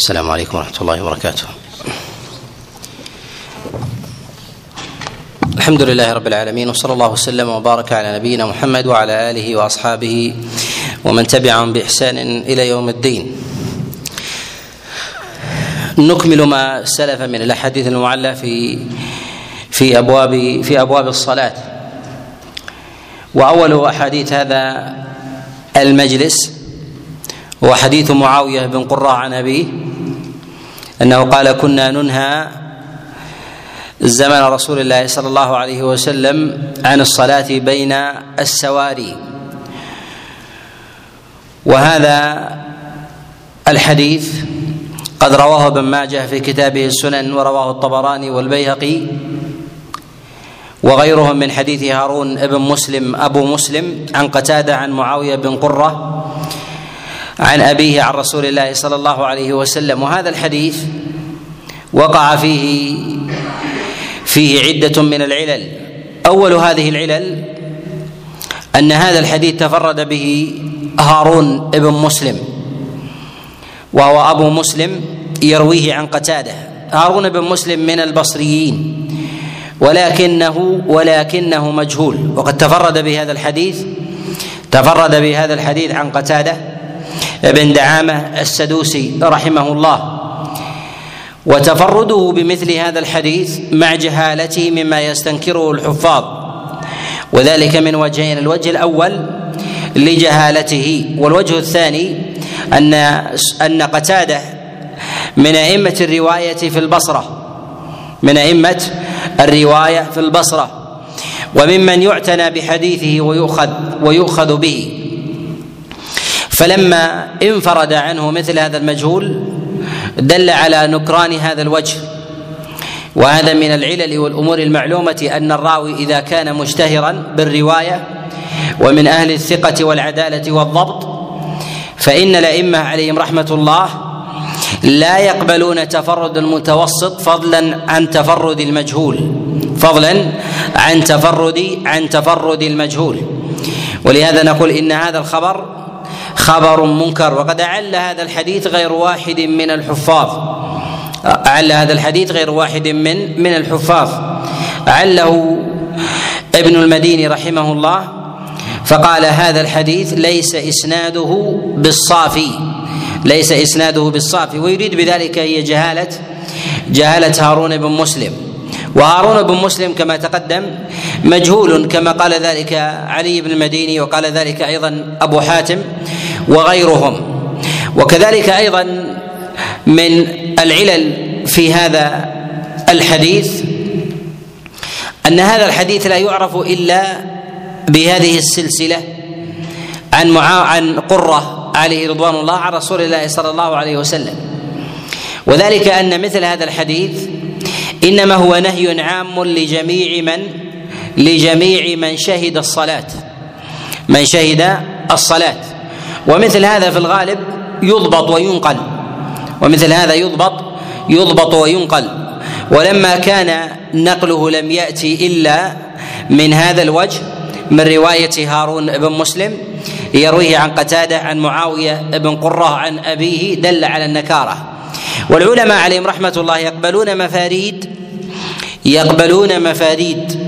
السلام عليكم ورحمة الله وبركاته. الحمد لله رب العالمين وصلى الله وسلم وبارك على نبينا محمد وعلى آله وأصحابه ومن تبعهم بإحسان إلى يوم الدين. نكمل ما سلف من الأحاديث المعلة في في أبواب في أبواب الصلاة. وأول أحاديث هذا المجلس هو حديث معاوية بن قراء عن أبيه أنه قال كنا ننهى زمن رسول الله صلى الله عليه وسلم عن الصلاة بين السواري. وهذا الحديث قد رواه ابن ماجه في كتابه السنن ورواه الطبراني والبيهقي وغيرهم من حديث هارون بن مسلم أبو مسلم عن قتادة عن معاوية بن قرة عن أبيه عن رسول الله صلى الله عليه وسلم. وهذا الحديث وقع فيه فيه عدة من العلل. أول هذه العلل أن هذا الحديث تفرد به هارون بن مسلم وهو أبو مسلم يرويه عن قتادة. هارون بن مسلم من البصريين ولكنه ولكنه مجهول. وقد تفرد بهذا الحديث تفرد بهذا الحديث عن قتادة. بن دعامة السدوسي رحمه الله. وتفرده بمثل هذا الحديث مع جهالته مما يستنكره الحفاظ. وذلك من وجهين الوجه الأول لجهالته والوجه الثاني أن أن قتادة من أئمة الرواية في البصرة من أئمة الرواية في البصرة. وممن يعتنى بحديثه ويؤخذ ويؤخذ به. فلما انفرد عنه مثل هذا المجهول دل على نكران هذا الوجه. وهذا من العلل والأمور المعلومة أن الراوي إذا كان مشتهرا بالرواية ومن أهل الثقة والعدالة والضبط فإن الأئمة عليهم رحمة الله لا يقبلون تفرد المتوسط فضلا عن تفرد المجهول فضلا عن تفرد عن تفرد المجهول. ولهذا نقول إن هذا الخبر خبر منكر. وقد أعل هذا الحديث غير واحد من الحفاظ. أعل هذا الحديث غير واحد من من الحفاظ. أعله ابن المديني رحمه الله فقال هذا الحديث ليس إسناده بالصافي. ليس إسناده بالصافي. ويريد بذلك هي جهالة جهالة هارون بن مسلم. وهارون بن مسلم كما تقدم مجهول كما قال ذلك علي بن المديني وقال ذلك أيضا أبو حاتم. وغيرهم. وكذلك أيضا من العلل في هذا الحديث أن هذا الحديث لا يعرف إلا بهذه السلسلة عن معا عن قرة عليه رضوان الله عن رسول الله صلى الله عليه وسلم. وذلك أن مثل هذا الحديث إنما هو نهي عام لجميع من لجميع من شهد الصلاة. من شهد الصلاة. ومثل هذا في الغالب يضبط وينقل. ومثل هذا يضبط يضبط وينقل. ولما كان نقله لم يأتي إلا من هذا الوجه من رواية هارون بن مسلم يرويه عن قتادة عن معاوية بن قرة عن أبيه دل على النكارة. والعلماء عليهم رحمة الله يقبلون مفاريد يقبلون مفاريد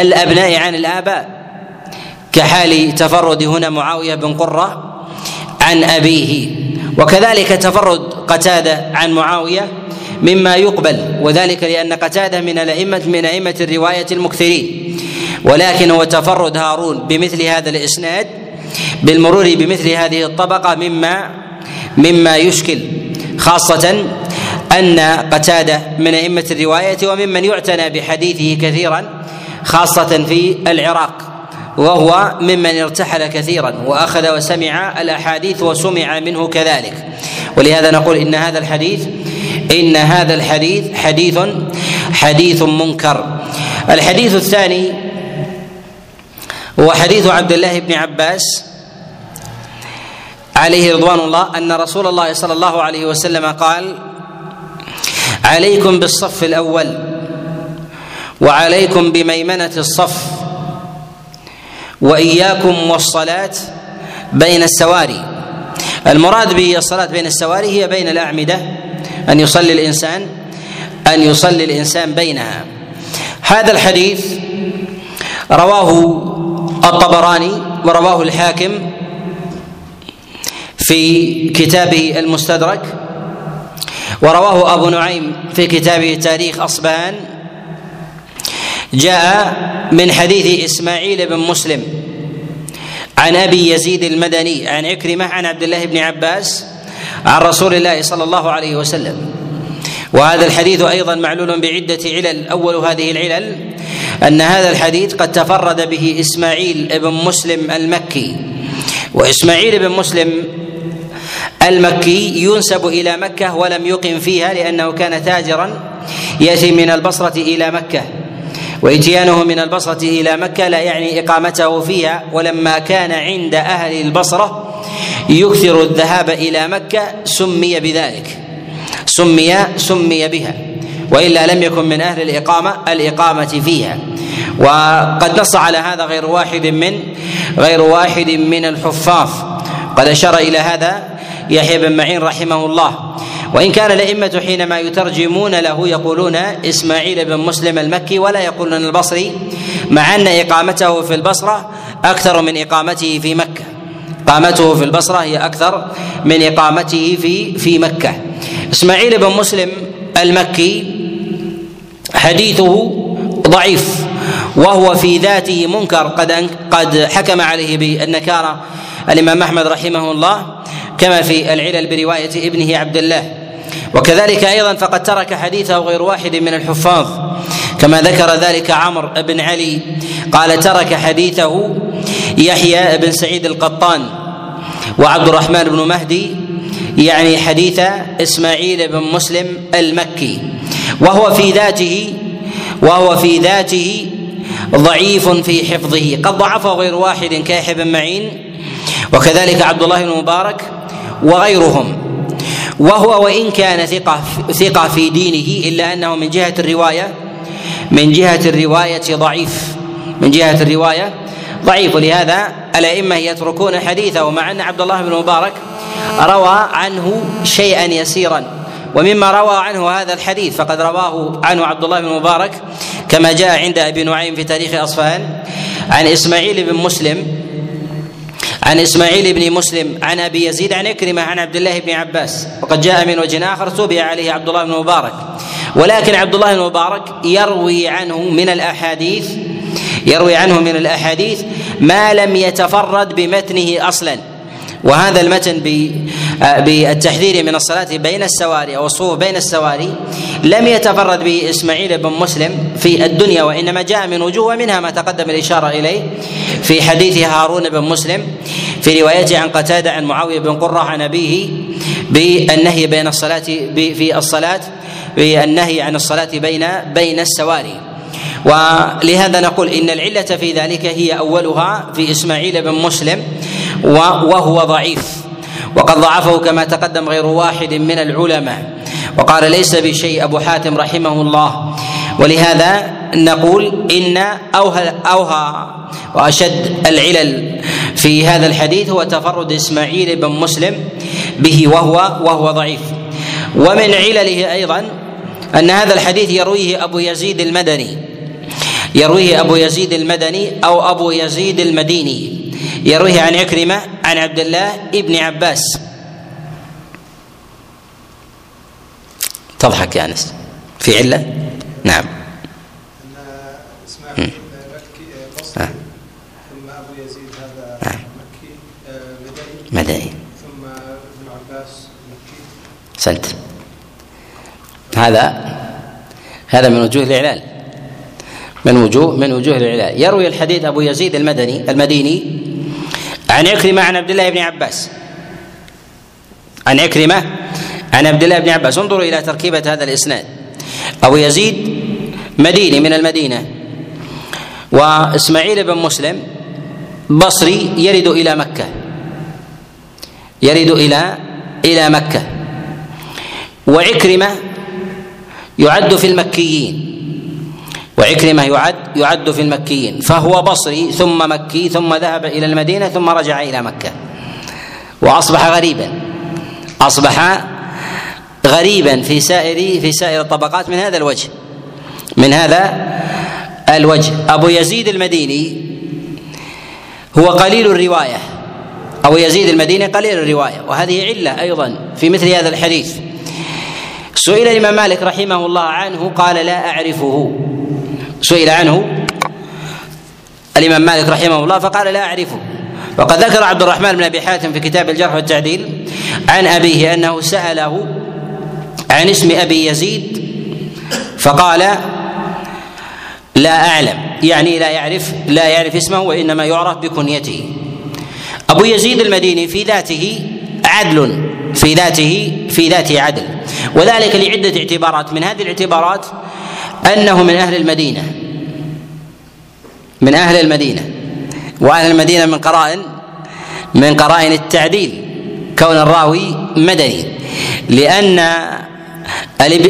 الأبناء عن الآباء كحال تفرد هنا معاوية بن قرة عن أبيه. وكذلك تفرد قتادة عن معاوية مما يقبل وذلك لأن قتادة من الأئمة من أئمة الرواية المكثرين. ولكن هو تفرد هارون بمثل هذا الإسناد بالمرور بمثل هذه الطبقة مما مما يشكل خاصة أن قتادة من أئمة الرواية وممن يعتنى بحديثه كثيرا خاصة في العراق. وهو ممن ارتحل كثيرا وأخذ وسمع الأحاديث وسمع منه كذلك. ولهذا نقول إن هذا الحديث إن هذا الحديث حديث حديث منكر. الحديث الثاني هو حديث عبد الله بن عباس عليه رضوان الله أن رسول الله صلى الله عليه وسلم قال عليكم بالصف الأول وعليكم بميمنة الصف وإياكم والصلاة بين السواري. المراد بالصلاة بين السواري هي بين الأعمدة أن يصلي الإنسان أن يصلي الإنسان بينها. هذا الحديث رواه الطبراني ورواه الحاكم في كتابه المستدرك ورواه أبو نعيم في كتابه تاريخ أصبهان جاء من حديث إسماعيل بن مسلم عن أبي يزيد المدني عن عكرمة عن عبد الله بن عباس عن رسول الله صلى الله عليه وسلم. وهذا الحديث أيضا معلول بعدة علل. أول هذه العلل أن هذا الحديث قد تفرد به إسماعيل بن مسلم المكي. وإسماعيل بن مسلم المكي ينسب إلى مكة ولم يقم فيها لأنه كان تاجرا يأتي من البصرة إلى مكة. وإتيانه من البصرة إلى مكة لا يعني إقامته فيها ولما كان عند أهل البصرة يكثر الذهاب إلى مكة سمي بذلك. سمي سمي بها. وإلا لم يكن من أهل الإقامة الإقامة فيها. وقد نص على هذا غير واحد من غير واحد من الحفاظ. قد أشار إلى هذا يحيى بن معين رحمه الله. وإن كان الأئمة حينما يترجمون له يقولون إسماعيل بن مسلم المكي ولا يقولون البصري مع أن إقامته في البصرة أكثر من إقامته في مكة. إقامته في البصرة هي أكثر من إقامته في في مكة. إسماعيل بن مسلم المكي حديثه ضعيف وهو في ذاته منكر قد قد حكم عليه بالنكارة. الإمام أحمد رحمه الله كما في العلل برواية ابنه عبد الله. وكذلك أيضا فقد ترك حديثه غير واحد من الحفاظ. كما ذكر ذلك عمرو بن علي قال ترك حديثه يحيى بن سعيد القطان وعبد الرحمن بن مهدي يعني حديث إسماعيل بن مسلم المكي. وهو في ذاته وهو في ذاته ضعيف في حفظه. قد ضعفه غير واحد كيحيى بن معين. وكذلك عبد الله بن مبارك وغيرهم. وهو وإن كان ثقة ثقة في دينه إلا أنه من جهة الرواية من جهة الرواية ضعيف. من جهة الرواية ضعيف. ولهذا الأئمة يتركون حديثه مع أن عبد الله بن مبارك روى عنه شيئا يسيرا. ومما روى عنه هذا الحديث فقد رواه عنه عبد الله بن مبارك كما جاء عند أبي نعيم في تاريخ أصفهان عن إسماعيل بن مسلم عن إسماعيل بن مسلم عن أبي يزيد عن إكرمة عن عبد الله بن عباس. وقد جاء من وجه آخر توبع عليه عبد الله بن مبارك. ولكن عبد الله بن مبارك يروي عنه من الأحاديث يروي عنه من الأحاديث ما لم يتفرد بمتنه أصلا. وهذا المتن آه، بالتحذير من الصلاة بين السواري أو الصفوف بين السواري لم يتفرد به إسماعيل بن مسلم في الدنيا وإنما جاء من وجوه ومنها ما تقدم الإشارة إليه في حديث هارون بن مسلم في روايته عن قتادة عن معاوية بن قرة عن أبيه بالنهي بين الصلاة في الصلاة بالنهي عن الصلاة بين بين السواري. ولهذا نقول إن العلة في ذلك هي أولها في إسماعيل بن مسلم وهو ضعيف. وقد ضعفه كما تقدم غير واحد من العلماء. وقال ليس بشيء. أبو حاتم رحمه الله. ولهذا نقول إن أوهى أوهى وأشد العلل في هذا الحديث هو تفرد إسماعيل بن مسلم به وهو وهو ضعيف. ومن علله أيضا أن هذا الحديث يرويه أبو يزيد المدني. يرويه أبو يزيد المدني أو أبو يزيد المديني. يرويه عن عكرمة عن عبد الله ابن عباس. تضحك يا أنس. في علة؟ نعم. بصري ثم ابن عباس سنت هذا هذا من وجوه الإعلال. من وجوه من وجوه الإعلال. يروي الحديث أبو يزيد المدني المديني عن عكرمة عن عبد الله بن عباس. عن عكرمة عن عبد الله بن عباس. انظروا إلى تركيبة هذا الإسناد. أبو يزيد مديني من المدينة وإسماعيل بن مسلم بصري يرد إلى مكة. يرد إلى إلى مكة. وعكرمة يعد في المكيين. وعكرمة يعد يعد في المكيين. فهو بصري ثم مكي ثم ذهب إلى المدينة ثم رجع إلى مكة. وأصبح غريبا. أصبح غريبا في سائر في سائر الطبقات من هذا الوجه. من هذا الوجه. أبو يزيد المديني هو قليل الرواية. أبو يزيد المديني قليل الرواية. وهذه علة أيضا في مثل هذا الحديث. سئل الإمام مالك رحمه الله عنه قال لا أعرفه. سئل عنه الإمام مالك رحمه الله فقال لا أعرفه. وقد ذكر عبد الرحمن بن أبي حاتم في كتاب الجرح والتعديل عن أبيه أنه سأله عن اسم أبي يزيد فقال لا أعلم. يعني لا يعرف لا يعرف اسمه وإنما يعرف بكنيته. أبو يزيد المديني في ذاته عدل في ذاته في ذاته عدل. وذلك لعدة اعتبارات. من هذه الاعتبارات أنه من أهل المدينة. من أهل المدينة. وأهل المدينة من قرائن من قرائن التعديل. كون الراوي مدني. لأن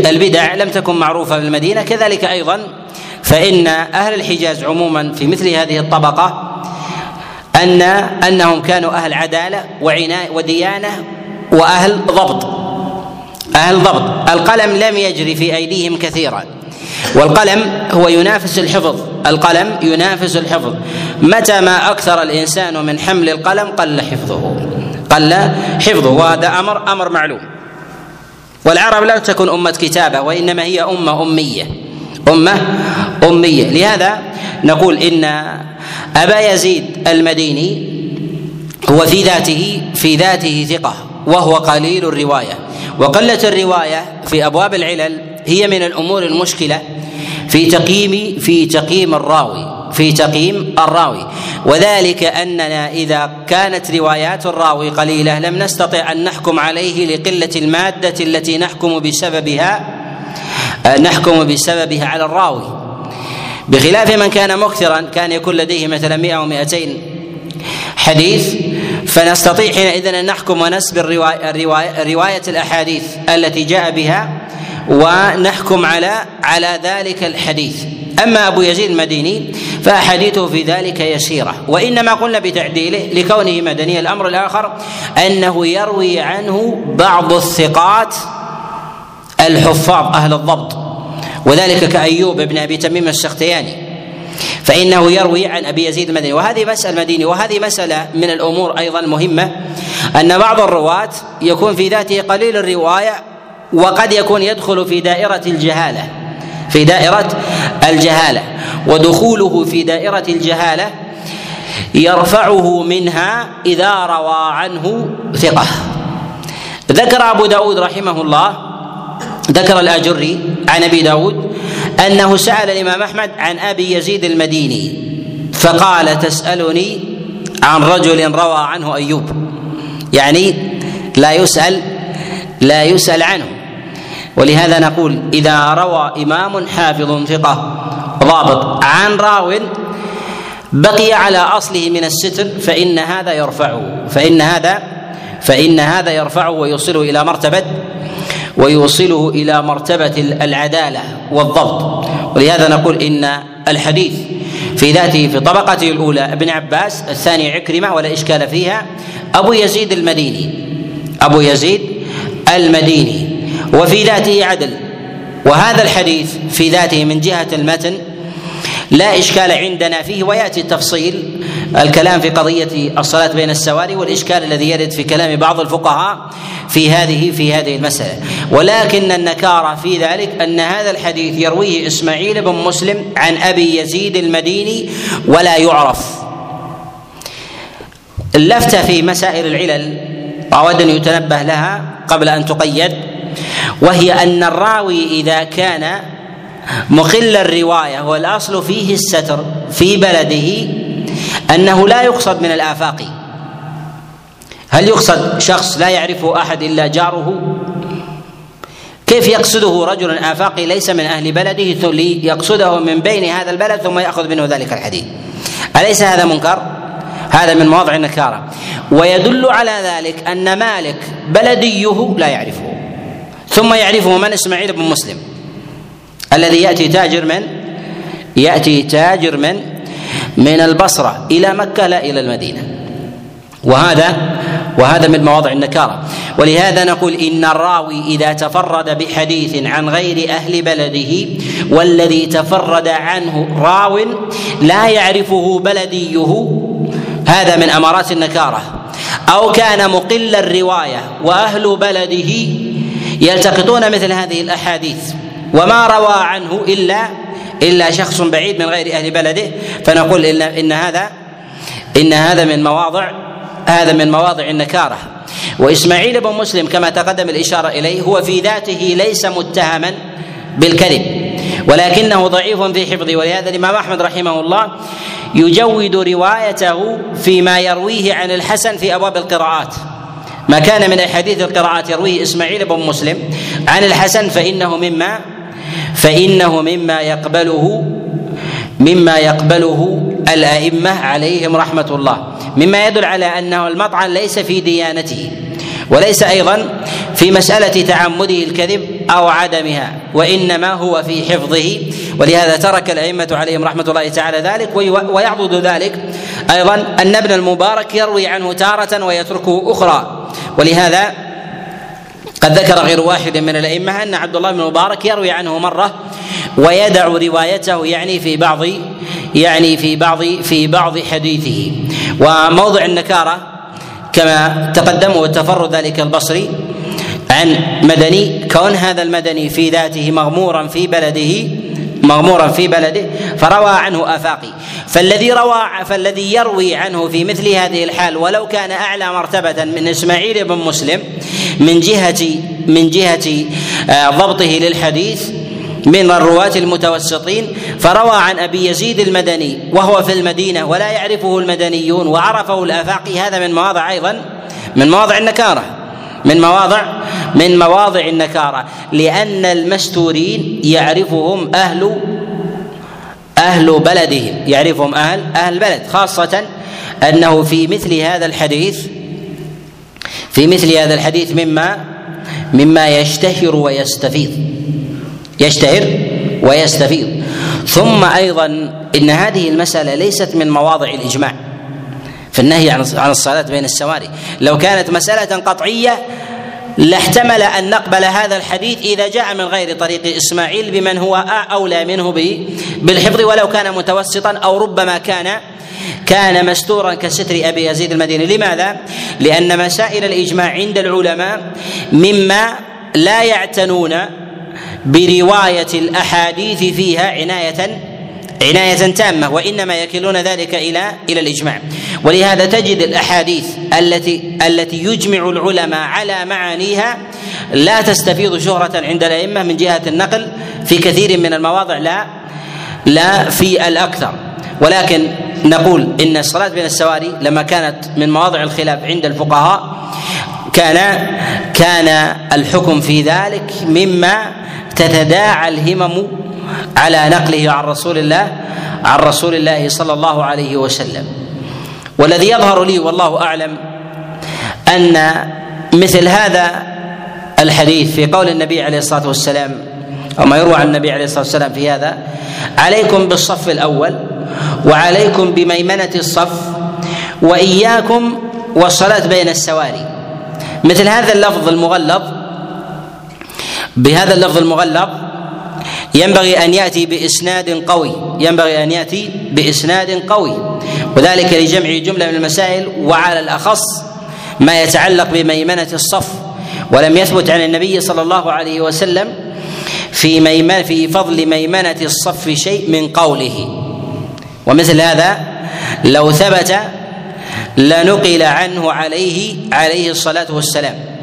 البدع لم تكن معروفة في المدينة كذلك أيضا فإن أهل الحجاز عموما في مثل هذه الطبقة ان أنهم كانوا أهل عدالة وعناية وديانة وأهل ضبط. أهل ضبط. القلم لم يجري في أيديهم كثيرا. والقلم هو ينافس الحفظ. القلم ينافس الحفظ. متى ما أكثر الإنسان من حمل القلم قل حفظه. قل حفظه. وهذا أمر أمر معلوم. والعرب لا تكون أمة كتابة وإنما هي أمة أمية. أمة أمية. لهذا نقول إن أبا يزيد المديني هو في ذاته في ذاته ثقة وهو قليل الرواية. وقلة الرواية في أبواب العلل هي من الأمور المشكلة في تقييم في تقييم الراوي في تقييم الراوي. وذلك أننا إذا كانت روايات الراوي قليلة لم نستطع أن نحكم عليه لقلة المادة التي نحكم بسببها نحكم بسببها على الراوي. بخلاف من كان مكثرا كان يكون لديه مثلا 100 أو 200 حديث فنستطيع حينئذ أن نحكم ونسب الرواية, الرواية رواية الأحاديث التي جاء بها ونحكم على على ذلك الحديث. أما أبو يزيد المديني فاحاديثه في ذلك يسيرة. وإنما قلنا بتعديله لكونه مدني. الأمر الآخر أنه يروي عنه بعض الثقات الحفاظ أهل الضبط وذلك كأيوب بن أبي تميم السختياني. فإنه يروي عن أبي يزيد المدني وهذه مسألة مديني وهذه مسألة من الأمور أيضا مهمة أن بعض الرواة يكون في ذاته قليل الرواية وقد يكون يدخل في دائرة الجهالة في دائرة الجهالة ودخوله في دائرة الجهالة يرفعه منها إذا روى عنه ثقة. ذكر أبو داود رحمه الله ذكر الأجري عن أبي داود أنه سأل الإمام أحمد عن أبي يزيد المديني فقال تسألني عن رجل روى عنه أيوب. يعني لا يسأل لا يسأل عنه. ولهذا نقول إذا روى إمام حافظ ثقة ضابط عن راو بقي على أصله من الستر فإن هذا يرفعه فإن هذا فإن هذا يرفعه ويوصله إلى مرتبة ويوصله إلى مرتبة العدالة والضبط. ولهذا نقول إن الحديث في ذاته في طبقته الأولى ابن عباس الثاني عكرمة ولا إشكال فيها أبو يزيد المديني أبو يزيد المديني. وفي ذاته عدل. وهذا الحديث في ذاته من جهة المتن لا إشكال عندنا فيه ويأتي التفصيل الكلام في قضية الصلاة بين السواري والإشكال الذي يرد في كلام بعض الفقهاء في هذه في هذه المسألة. ولكن النكاره في ذلك أن هذا الحديث يرويه إسماعيل بن مسلم عن أبي يزيد المديني ولا يعرف. اللفته في مسائل العلل اود أن يتنبه لها قبل أن تقيد. وهي أن الراوي إذا كان مخل الرواية والأصل فيه الستر في بلده أنه لا يقصد من الآفاق. هل يقصد شخص لا يعرفه أحد إلا جاره؟ كيف يقصده رجل آفاقي ليس من أهل بلده ليقصده من بين هذا البلد ثم يأخذ منه ذلك الحديث؟ أليس هذا منكر؟ هذا من مواضع النكارة. ويدل على ذلك أن مالك بلديه لا يعرفه. ثم يعرفه من؟ إسماعيل بن مسلم. الذي يأتي تاجر من؟ يأتي تاجر من؟ من البصرة إلى مكة لا إلى المدينة. وهذا وهذا من مواضع النكارة. ولهذا نقول إن الراوي إذا تفرد بحديث عن غير أهل بلده والذي تفرد عنه راو لا يعرفه بلديه هذا من أمارات النكارة. أو كان مقل الرواية وأهل بلده يلتقطون مثل هذه الأحاديث. وما روى عنه الا إلا شخص بعيد من غير أهل بلده. فنقول ان إن هذا إن هذا من مواضع هذا من مواضع النكارة. وإسماعيل بن مسلم كما تقدم الإشارة إليه هو في ذاته ليس متهما بالكذب. ولكنه ضعيف في حفظه. ولهذا الإمام أحمد رحمه الله يجود روايته فيما يرويه عن الحسن في أبواب القراءات. ما كان من احاديث القراءات يرويه إسماعيل بن مسلم عن الحسن فإنه مما فإنه مما يقبله مما يقبله الأئمة عليهم رحمة الله. مما يدل على أنه المطعن ليس في ديانته وليس أيضا في مسألة تعمده الكذب أو عدمها وإنما هو في حفظه. ولهذا ترك الأئمة عليهم رحمة الله تعالى ذلك ويعضد ذلك. أيضا أن ابن المبارك يروي عنه تارة ويتركه أخرى. ولهذا قد ذكر غير واحد من الأئمة أن عبد الله بن المبارك يروي عنه مرة ويدع روايته يعني في بعض يعني في بعض في بعض حديثه. وموضع النكارة كما تقدم وتفرد ذلك البصري عن مدني كون هذا المدني في ذاته مغمورا في بلده مغمورا في بلده فروى عنه آفاقي. فالذي روى فالذي يروي عنه في مثل هذه الحال ولو كان أعلى مرتبة من إسماعيل بن مسلم من جهه من جهة آه، ضبطه للحديث من الرواة المتوسطين فروى عن أبي يزيد المدني وهو في المدينة ولا يعرفه المدنيون وعرفه الآفاقي. هذا من مواضع أيضا من مواضع النكارة من مواضع من مواضع النكارة لأن المستورين يعرفهم أهل أهل بلدهم يعرفهم أهل أهل البلد خاصة أنه في مثل هذا الحديث في مثل هذا الحديث مما مما يشتهر ويستفيض يشتهر ويستفيض. ثم أيضا إن هذه المسألة ليست من مواضع الإجماع في النهي عن الصلاة بين السواري. لو كانت مسألة قطعية لاحتمل أن نقبل هذا الحديث إذا جاء من غير طريق إسماعيل بمن هو أولى منه بالحفظ ولو كان متوسطا أو ربما كان كان مستورا كستر أبي يزيد المديني لماذا؟ لأن مسائل الإجماع عند العلماء مما لا يعتنون برواية الأحاديث فيها عناية عناية تامة وإنما يكلون ذلك إلى إلى الإجماع. ولهذا تجد الأحاديث التي التي يجمع العلماء على معانيها لا تستفيض شهرة عند الأئمة من جهة النقل في كثير من المواضع لا لا في الأكثر. ولكن نقول إن الصلاة بين السواري لما كانت من مواضع الخلاف عند الفقهاء كان كان الحكم في ذلك مما تتداعى الهمم على نقله عن رسول الله عن رسول الله صلى الله عليه وسلم. والذي يظهر لي والله أعلم أن مثل هذا الحديث في قول النبي عليه الصلاة والسلام أو ما يروى عن النبي عليه الصلاة والسلام في هذا عليكم بالصف الأول وعليكم بميمنة الصف وإياكم والصلاة بين السواري. مثل هذا اللفظ المغلظ بهذا اللفظ المغلظ ينبغي أن يأتي بإسناد قوي. ينبغي أن يأتي بإسناد قوي. وذلك لجمع جملة من المسائل وعلى الأخص ما يتعلق بميمنة الصف ولم يثبت عن النبي صلى الله عليه وسلم في ميمن في فضل ميمنة الصف شيء من قوله. ومثل هذا لو ثبت لنقل عنه عليه عليه الصلاة والسلام.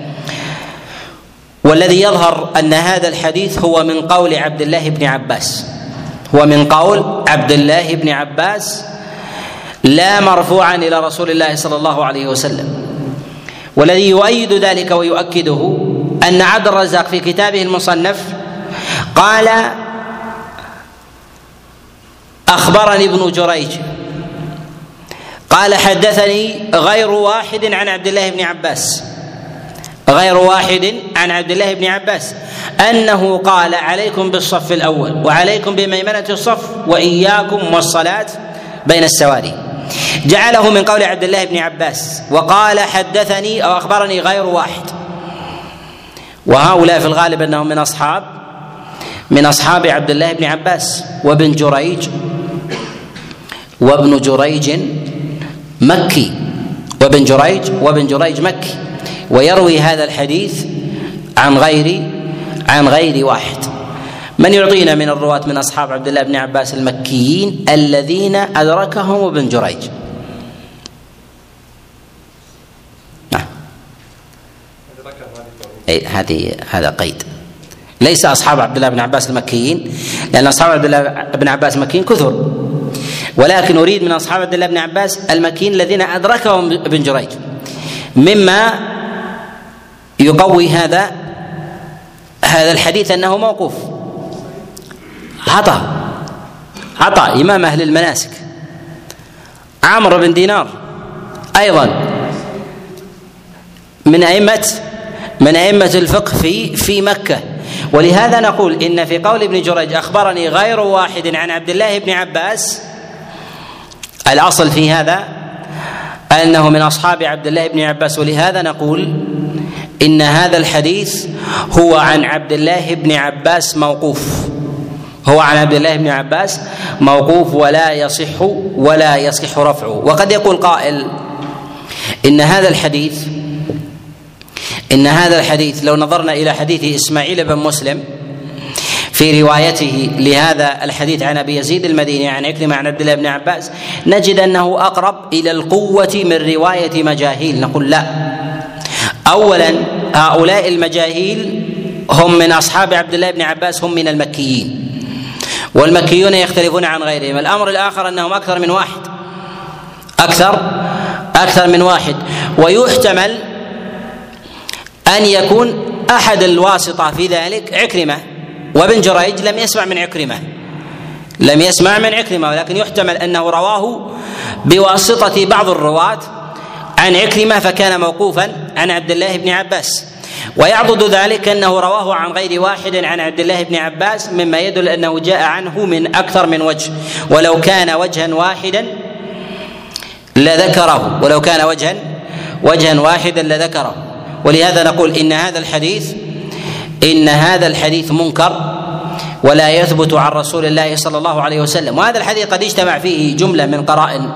والذي يظهر أن هذا الحديث هو من قول عبد الله بن عباس. هو من قول عبد الله بن عباس لا مرفوعا إلى رسول الله صلى الله عليه وسلم. والذي يؤيد ذلك ويؤكده أن عبد الرزاق في كتابه المصنف قال أخبرني ابن جريج. قال حدثني غير واحد عن عبد الله بن عباس. غير واحد عن عبد الله بن عباس أنه قال عليكم بالصف الأول وعليكم بميمنة الصف وإياكم والصلاة بين السواري. جعله من قول عبد الله بن عباس وقال حدثني أو أخبرني غير واحد. وهؤلاء في الغالب أنهم من اصحاب من أصحاب عبد الله بن عباس وابن جريج وابن جريج مكي. وابن جريج وابن جريج مكي. ويروي هذا الحديث عن غير عن غير واحد. من يعطينا من الرواة من أصحاب عبد الله بن عباس المكيين الذين أدركهم ابن جريج. نعم. أي هذه هذا قيد. ليس أصحاب عبد الله بن عباس المكيين لأن أصحاب عبد الله بن عباس المكيين كثر. ولكن أريد من أصحاب عبد الله بن عباس المكيين الذين أدركهم ابن جريج. مما يقوي هذا هذا الحديث أنه موقوف. عطاء. عطاء إمام أهل المناسك. عمرو بن دينار أيضا. من أئمة من أئمة الفقه في في مكة. ولهذا نقول إن في قول ابن جريج أخبرني غير واحد عن عبد الله بن عباس الأصل في هذا أنه من أصحاب عبد الله بن عباس. ولهذا نقول إن هذا الحديث هو عن عبد الله بن عباس موقوف. هو عن عبد الله بن عباس موقوف ولا يصح ولا يصح رفعه. وقد يقول قائل إن هذا الحديث إن هذا الحديث لو نظرنا إلى حديث إسماعيل بن مسلم في روايته لهذا الحديث عن أبي يزيد المديني عن عكرمة عن عبد الله بن عباس نجد أنه أقرب إلى القوة من رواية مجاهيل. نقول لا. اولا هؤلاء المجاهيل هم من أصحاب عبد الله بن عباس هم من المكيين. والمكيون يختلفون عن غيرهم. الأمر الآخر أنهم أكثر من واحد. أكثر؟ أكثر من واحد. ويحتمل أن يكون أحد الواسطة في ذلك عكرمة. وابن جريج لم يسمع من عكرمة. لم يسمع من عكرمة ولكن يحتمل أنه رواه بواسطة بعض الرواة. عن عكرمة فكان موقوفا عن عبد الله بن عباس. ويعضد ذلك أنه رواه عن غير واحد عن عبد الله بن عباس مما يدل أنه جاء عنه من أكثر من وجه. ولو كان وجها واحدا لذكره. ولو كان وجها وجها واحدا لذكره. ولهذا نقول إن هذا الحديث إن هذا الحديث منكر ولا يثبت عن رسول الله صلى الله عليه وسلم. وهذا الحديث قد اجتمع فيه جملة من قرائن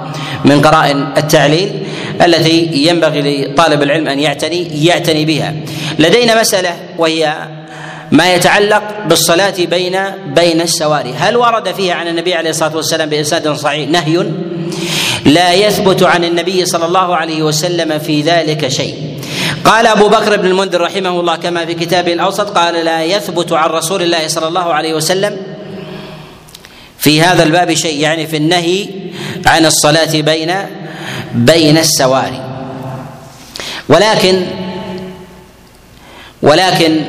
من قرائن التعليل التي ينبغي لطالب العلم أن يعتني يعتني بها. لدينا مسألة وهي ما يتعلق بالصلاة بين بين السواري، هل ورد فيها عن النبي عليه الصلاة والسلام بإسناد صحيح نهي؟ لا يثبت عن النبي صلى الله عليه وسلم في ذلك شيء. قال أبو بكر بن المنذر رحمه الله كما في كتابه الأوسط قال لا يثبت عن رسول الله صلى الله عليه وسلم في هذا الباب شيء. يعني في النهي عن الصلاة بين بين السواري. ولكن ولكن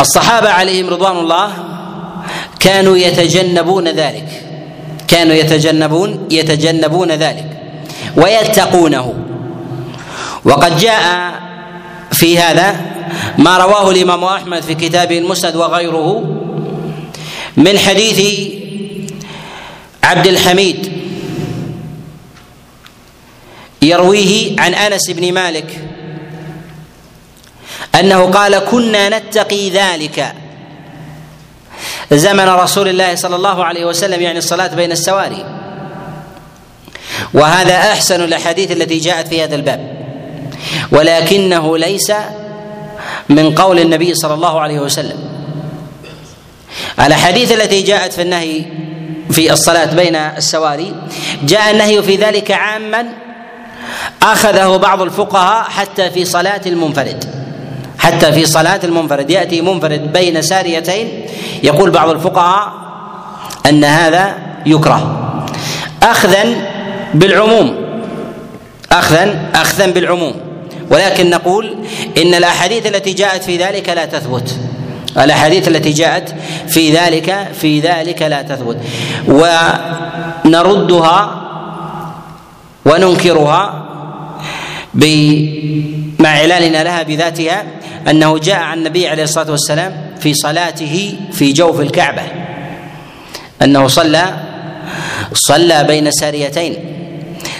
الصحابة عليهم رضوان الله كانوا يتجنبون ذلك. كانوا يتجنبون يتجنبون ذلك ويتقونه. وقد جاء في هذا ما رواه الإمام أحمد في كتابه المسند وغيره من حديث عبد الحميد. يرويه عن أنس بن مالك أنه قال كنا نتقي ذلك. زمن رسول الله صلى الله عليه وسلم يعني الصلاة بين السواري. وهذا أحسن الأحاديث التي جاءت في هذا الباب. ولكنه ليس من قول النبي صلى الله عليه وسلم. الأحاديث التي جاءت في النهي في الصلاة بين السواري. جاء النهي في ذلك عاما أخذه بعض الفقهاء حتى في صلاة المنفرد. حتى في صلاة المنفرد. يأتي منفرد بين ساريتين. يقول بعض الفقهاء أن هذا يكره. أخذا بالعموم. أخذا أخذا بالعموم. ولكن نقول إن الأحاديث التي جاءت في ذلك لا تثبت. الأحاديث التي جاءت في ذلك في ذلك لا تثبت. ونردها وننكرها مع إعلاننا لها بذاتها أنه جاء عن النبي عليه الصلاة والسلام في صلاته في جوف الكعبة. أنه صلى صلى بين ساريتين.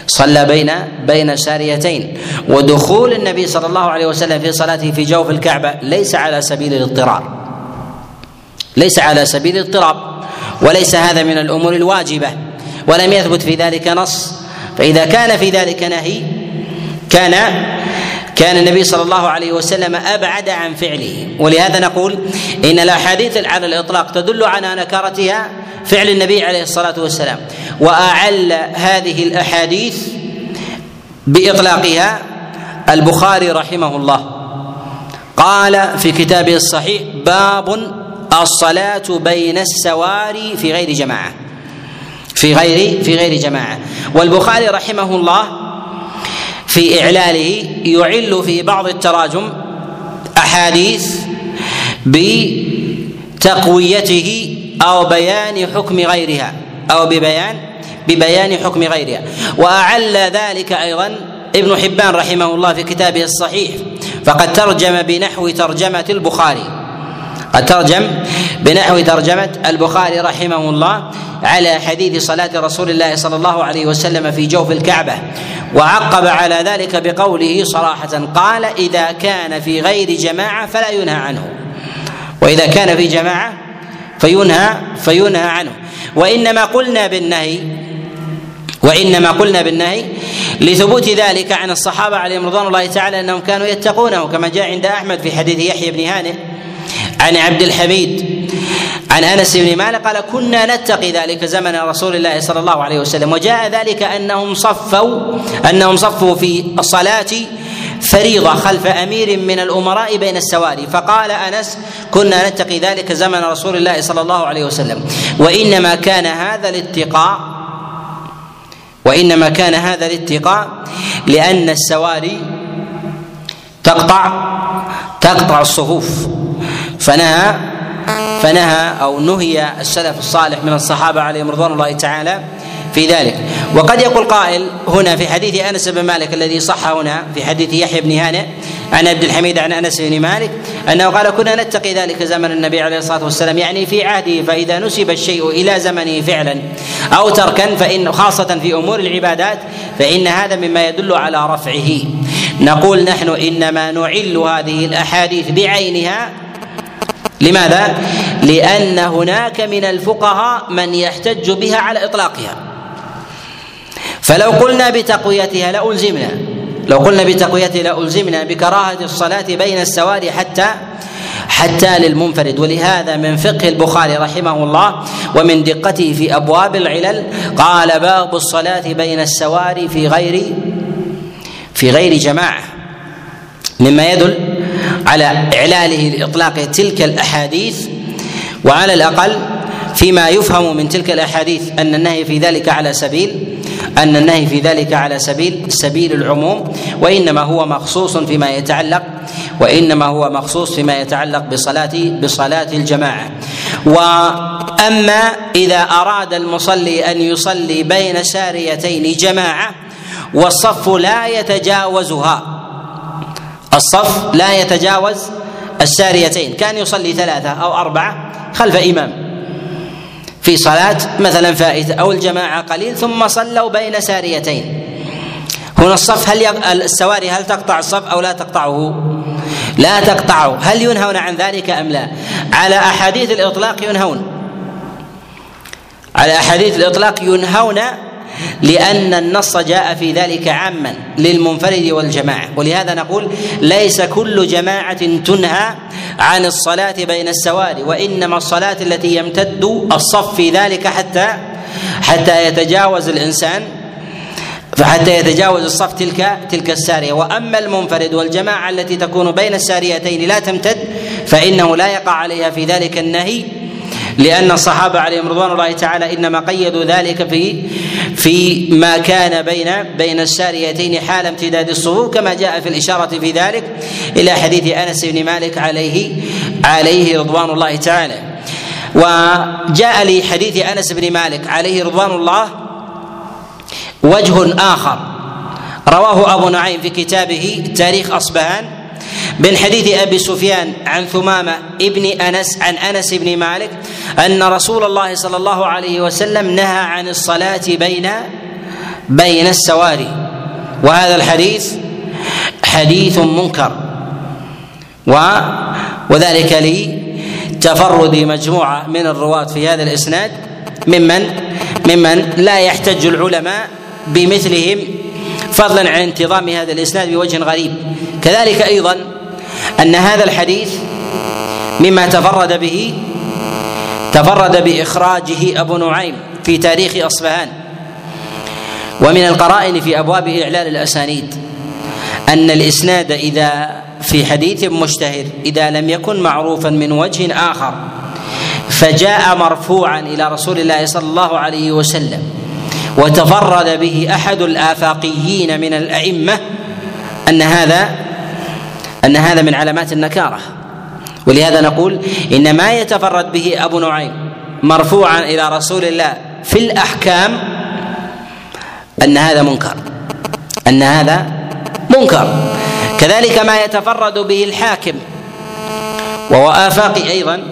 صلى بين بين ساريتين. ودخول النبي صلى الله عليه وسلم في صلاته في جوف الكعبة ليس على سبيل الاضطرار. ليس على سبيل الاضطراب وليس هذا من الأمور الواجبة ولم يثبت في ذلك نص. فإذا كان في ذلك نهي كان كان النبي صلى الله عليه وسلم أبعد عن فعله. ولهذا نقول إن الأحاديث على الإطلاق تدل على نكرتها فعل النبي عليه الصلاة والسلام. وأعل هذه الأحاديث بإطلاقها البخاري رحمه الله. قال في كتابه الصحيح باب الصلاة بين السواري في غير جماعة. في غير في غير جماعة. والبخاري رحمه الله في إعلاله يعل في بعض التراجم أحاديث بتقويته أو بيان حكم غيرها. أو ببيان ببيان حكم غيرها. وأعل ذلك أيضا ابن حبان رحمه الله في كتابه الصحيح. فقد ترجم بنحو ترجمة البخاري. قد ترجم بنحو ترجمة البخاري رحمه الله على حديث صلاة رسول الله صلى الله عليه وسلم في جوف الكعبة. وعقب على ذلك بقوله صراحة قال إذا كان في غير جماعة فلا ينهى عنه. وإذا كان في جماعة فينهى فينهى عنه. وإنما قلنا بالنهي وإنما قلنا بالنهي لثبوت ذلك عن الصحابة عليهم رضوان الله تعالى أنهم كانوا يتقونه كما جاء عند أحمد في حديث يحيى بن هانئ. عن عبد الحميد عن أنس بن مالك قال كنا نتقي ذلك زمن رسول الله صلى الله عليه وسلم وجاء ذلك أنهم صفوا أنهم صفوا في الصلاة فريضة خلف أمير من الأمراء بين السواري فقال أنس كنا نتقي ذلك زمن رسول الله صلى الله عليه وسلم وإنما كان هذا الاتقاء وإنما كان هذا الاتقاء لأن السواري تقطع تقطع الصفوف. فنهى فنهى أو نهي السلف الصالح من الصحابة عليهم رضوان الله تعالى في ذلك. وقد يقول قائل هنا في حديث أنس بن مالك الذي صح هنا في حديث يحيى بن هانئ عن عبد الحميد عن أنس بن مالك أنه قال كنا نتقي ذلك زمن النبي عليه الصلاة والسلام يعني في عهده فإذا نسب الشيء إلى زمنه فعلا أو تركا فإن خاصة في أمور العبادات فإن هذا مما يدل على رفعه. نقول نحن إنما نعل هذه الأحاديث بعينها لماذا؟ لأن هناك من الفقهاء من يحتج بها على إطلاقها. فلو قلنا بتقويتها لألزمنا لو قلنا بتقويتها لألزمنا بكراهة الصلاة بين السواري حتى حتى للمنفرد. ولهذا من فقه البخاري رحمه الله ومن دقته في أبواب العلل قال باب الصلاة بين السواري في غير في غير جماعة. مما يدل على إعلاله لإطلاق تلك الأحاديث وعلى الأقل فيما يفهم من تلك الأحاديث أن النهي في ذلك على سبيل أن النهي في ذلك على سبيل سبيل العموم وإنما هو مخصوص فيما يتعلق وإنما هو مخصوص فيما يتعلق بصلاة بصلاة الجماعة. وأما إذا أراد المصلي أن يصلي بين ساريتين جماعة والصف لا يتجاوزها. الصف لا يتجاوز الساريتين كان يصلي ثلاثة أو أربعة خلف إمام. في صلاة مثلا فائتة أو الجماعة قليل ثم صلوا بين ساريتين هنا الصف هل يق... السواري هل تقطع الصف أو لا تقطعه؟ لا تقطعه. هل ينهون عن ذلك أم لا؟ على أحاديث الإطلاق ينهون. على أحاديث الإطلاق ينهون لأن النص جاء في ذلك عاما للمنفرد والجماعة. ولهذا نقول ليس كل جماعة تنهى عن الصلاة بين السواري وإنما الصلاة التي يمتد الصف في ذلك حتى حتى يتجاوز الإنسان فحتى يتجاوز الصف تلك تلك السارية. وأما المنفرد والجماعة التي تكون بين الساريتين لا تمتد فإنه لا يقع عليها في ذلك النهي لأن الصحابة عليهم رضوان الله تعالى إنما قيدوا ذلك في في ما كان بين بين الساريتين حال امتداد الصفوف كما جاء في الإشارة في ذلك إلى حديث أنس بن مالك عليه عليه رضوان الله تعالى. وجاء لحديث أنس بن مالك عليه رضوان الله وجه آخر. رواه أبو نعيم في كتابه تاريخ أصبهان من حديث أبي سفيان عن ثمامة ابن أنس عن أنس بن مالك أن رسول الله صلى الله عليه وسلم نهى عن الصلاة بين بين السواري. وهذا الحديث حديث منكر. و وذلك لتفرد مجموعة من الرواة في هذا الإسناد ممن ممن لا يحتج العلماء بمثلهم فضلا عن انتظام هذا الإسناد بوجه غريب. كذلك أيضا أن هذا الحديث مما تفرد به تفرد بإخراجه أبو نعيم في تاريخ أصفهان. ومن القرائن في أبواب اعلال الأسانيد أن الإسناد إذا في حديث مشتهر إذا لم يكن معروفا من وجه آخر فجاء مرفوعا إلى رسول الله صلى الله عليه وسلم وتفرد به أحد الآفاقيين من الأئمة أن هذا أن هذا من علامات النكارة. ولهذا نقول إن ما يتفرد به أبو نعيم مرفوعا إلى رسول الله في الأحكام أن هذا منكر أن هذا منكر. كذلك ما يتفرد به الحاكم وهو آفاقي أيضا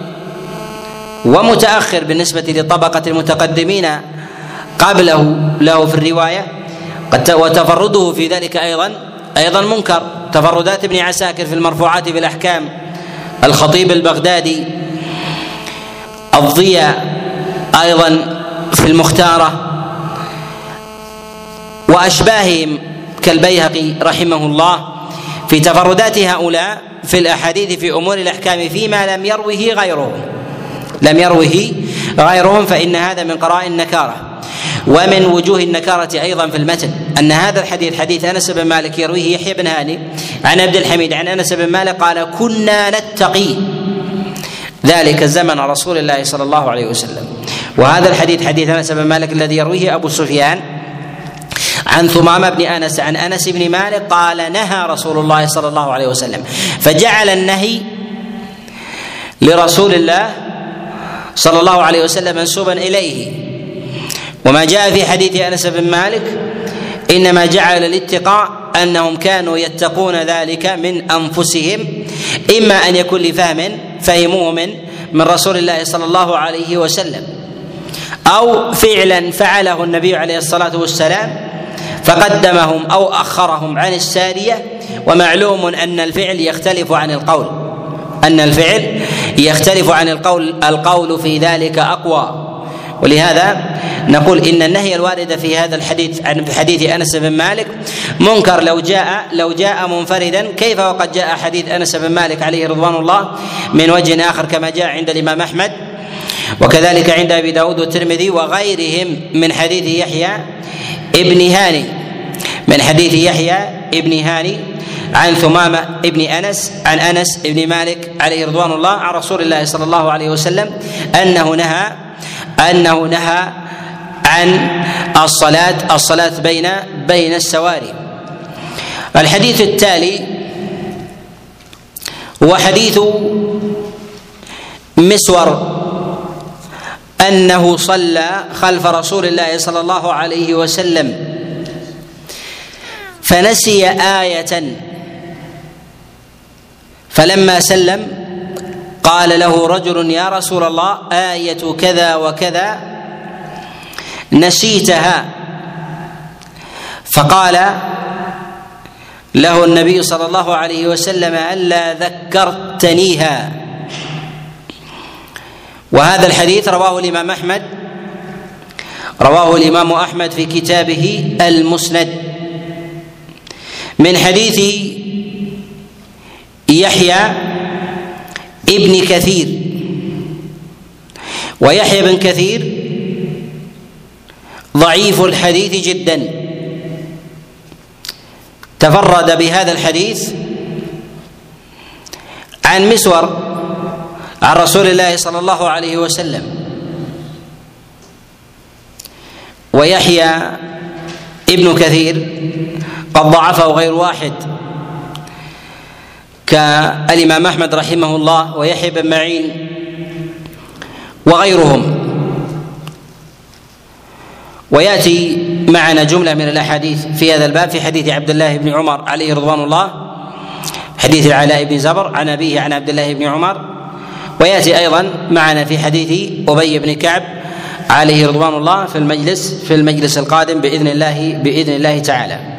ومتأخر بالنسبة لطبقة المتقدمين قبله له في الرواية قد وتفرده في ذلك أيضا أيضا منكر. تفردات ابن عساكر في المرفوعات في الخطيب البغدادي الضياء أيضا في المختارة وأشباههم كالبيهقي رحمه الله في تفردات هؤلاء في الأحاديث في أمور الأحكام فيما لم يروه غيرهم. لم يروه غيرهم فإن هذا من قرائن النكارة. ومن وجوه النكارة أيضا في المتن أن هذا الحديث حديث أنس بن مالك يرويه يحيى بن هاني عن عبد الحميد عن أنس بن مالك قال كنا نتقي. ذلك زمن رسول الله صلى الله عليه وسلم. وهذا الحديث حديث أنس بن مالك الذي يرويه أبو سفيان عن ثمامة بن أنس عن أنس بن مالك قال نهى رسول الله صلى الله عليه وسلم. فجعل النهي لرسول الله صلى الله عليه وسلم منسوبا إليه. وما جاء في حديث أنس بن مالك إنما جعل الاتقاء أنهم كانوا يتقون ذلك من أنفسهم إما أن يكون لفهم فهموه من من رسول الله صلى الله عليه وسلم أو فعلا فعله النبي عليه الصلاة والسلام فقدمهم أو أخرهم عن السارية ومعلوم أن الفعل يختلف عن القول أن الفعل يختلف عن القول القول في ذلك أقوى. ولهذا نقول إن النهي الوارد في هذا الحديث عن حديث أنس بن مالك منكر لو جاء لو جاء منفردا. كيف وقد جاء حديث أنس بن مالك عليه رضوان الله من وجه آخر كما جاء عند الإمام أحمد؟ وكذلك عند أبي داود والترمذي وغيرهم من حديث يحيى ابن هاني. من حديث يحيى ابن هاني عن ثمامة ابن أنس عن أنس ابن مالك عليه رضوان الله عن رسول الله صلى الله عليه وسلم أنه نهى أنه نهى عن الصلاة الصلاة بين بين السواري. الحديث التالي هو حديث مسور أنه صلى خلف رسول الله صلى الله عليه وسلم فنسي آية فلما سلم قال له رجل يا رسول الله آية كذا وكذا نسيتها. فقال له النبي صلى الله عليه وسلم ألا ذكرتنيها. وهذا الحديث رواه الإمام أحمد رواه الإمام أحمد في كتابه المسند. من حديث يحيى ابن كثير. ويحيى بن كثير ضعيف الحديث جدا. تفرد بهذا الحديث عن مسور عن رسول الله صلى الله عليه وسلم. ويحيى ابن كثير قد ضعفه غير واحد. كالإمام أحمد رحمه الله ويحيى بن معين وغيرهم. ويأتي معنا جملة من الأحاديث في هذا الباب في حديث عبد الله بن عمر عليه رضوان الله حديث العلاء بن زبر عن أبيه عن عبد الله بن عمر. ويأتي أيضا معنا في حديث أبي بن كعب عليه رضوان الله في المجلس في المجلس القادم بإذن الله بإذن الله تعالى.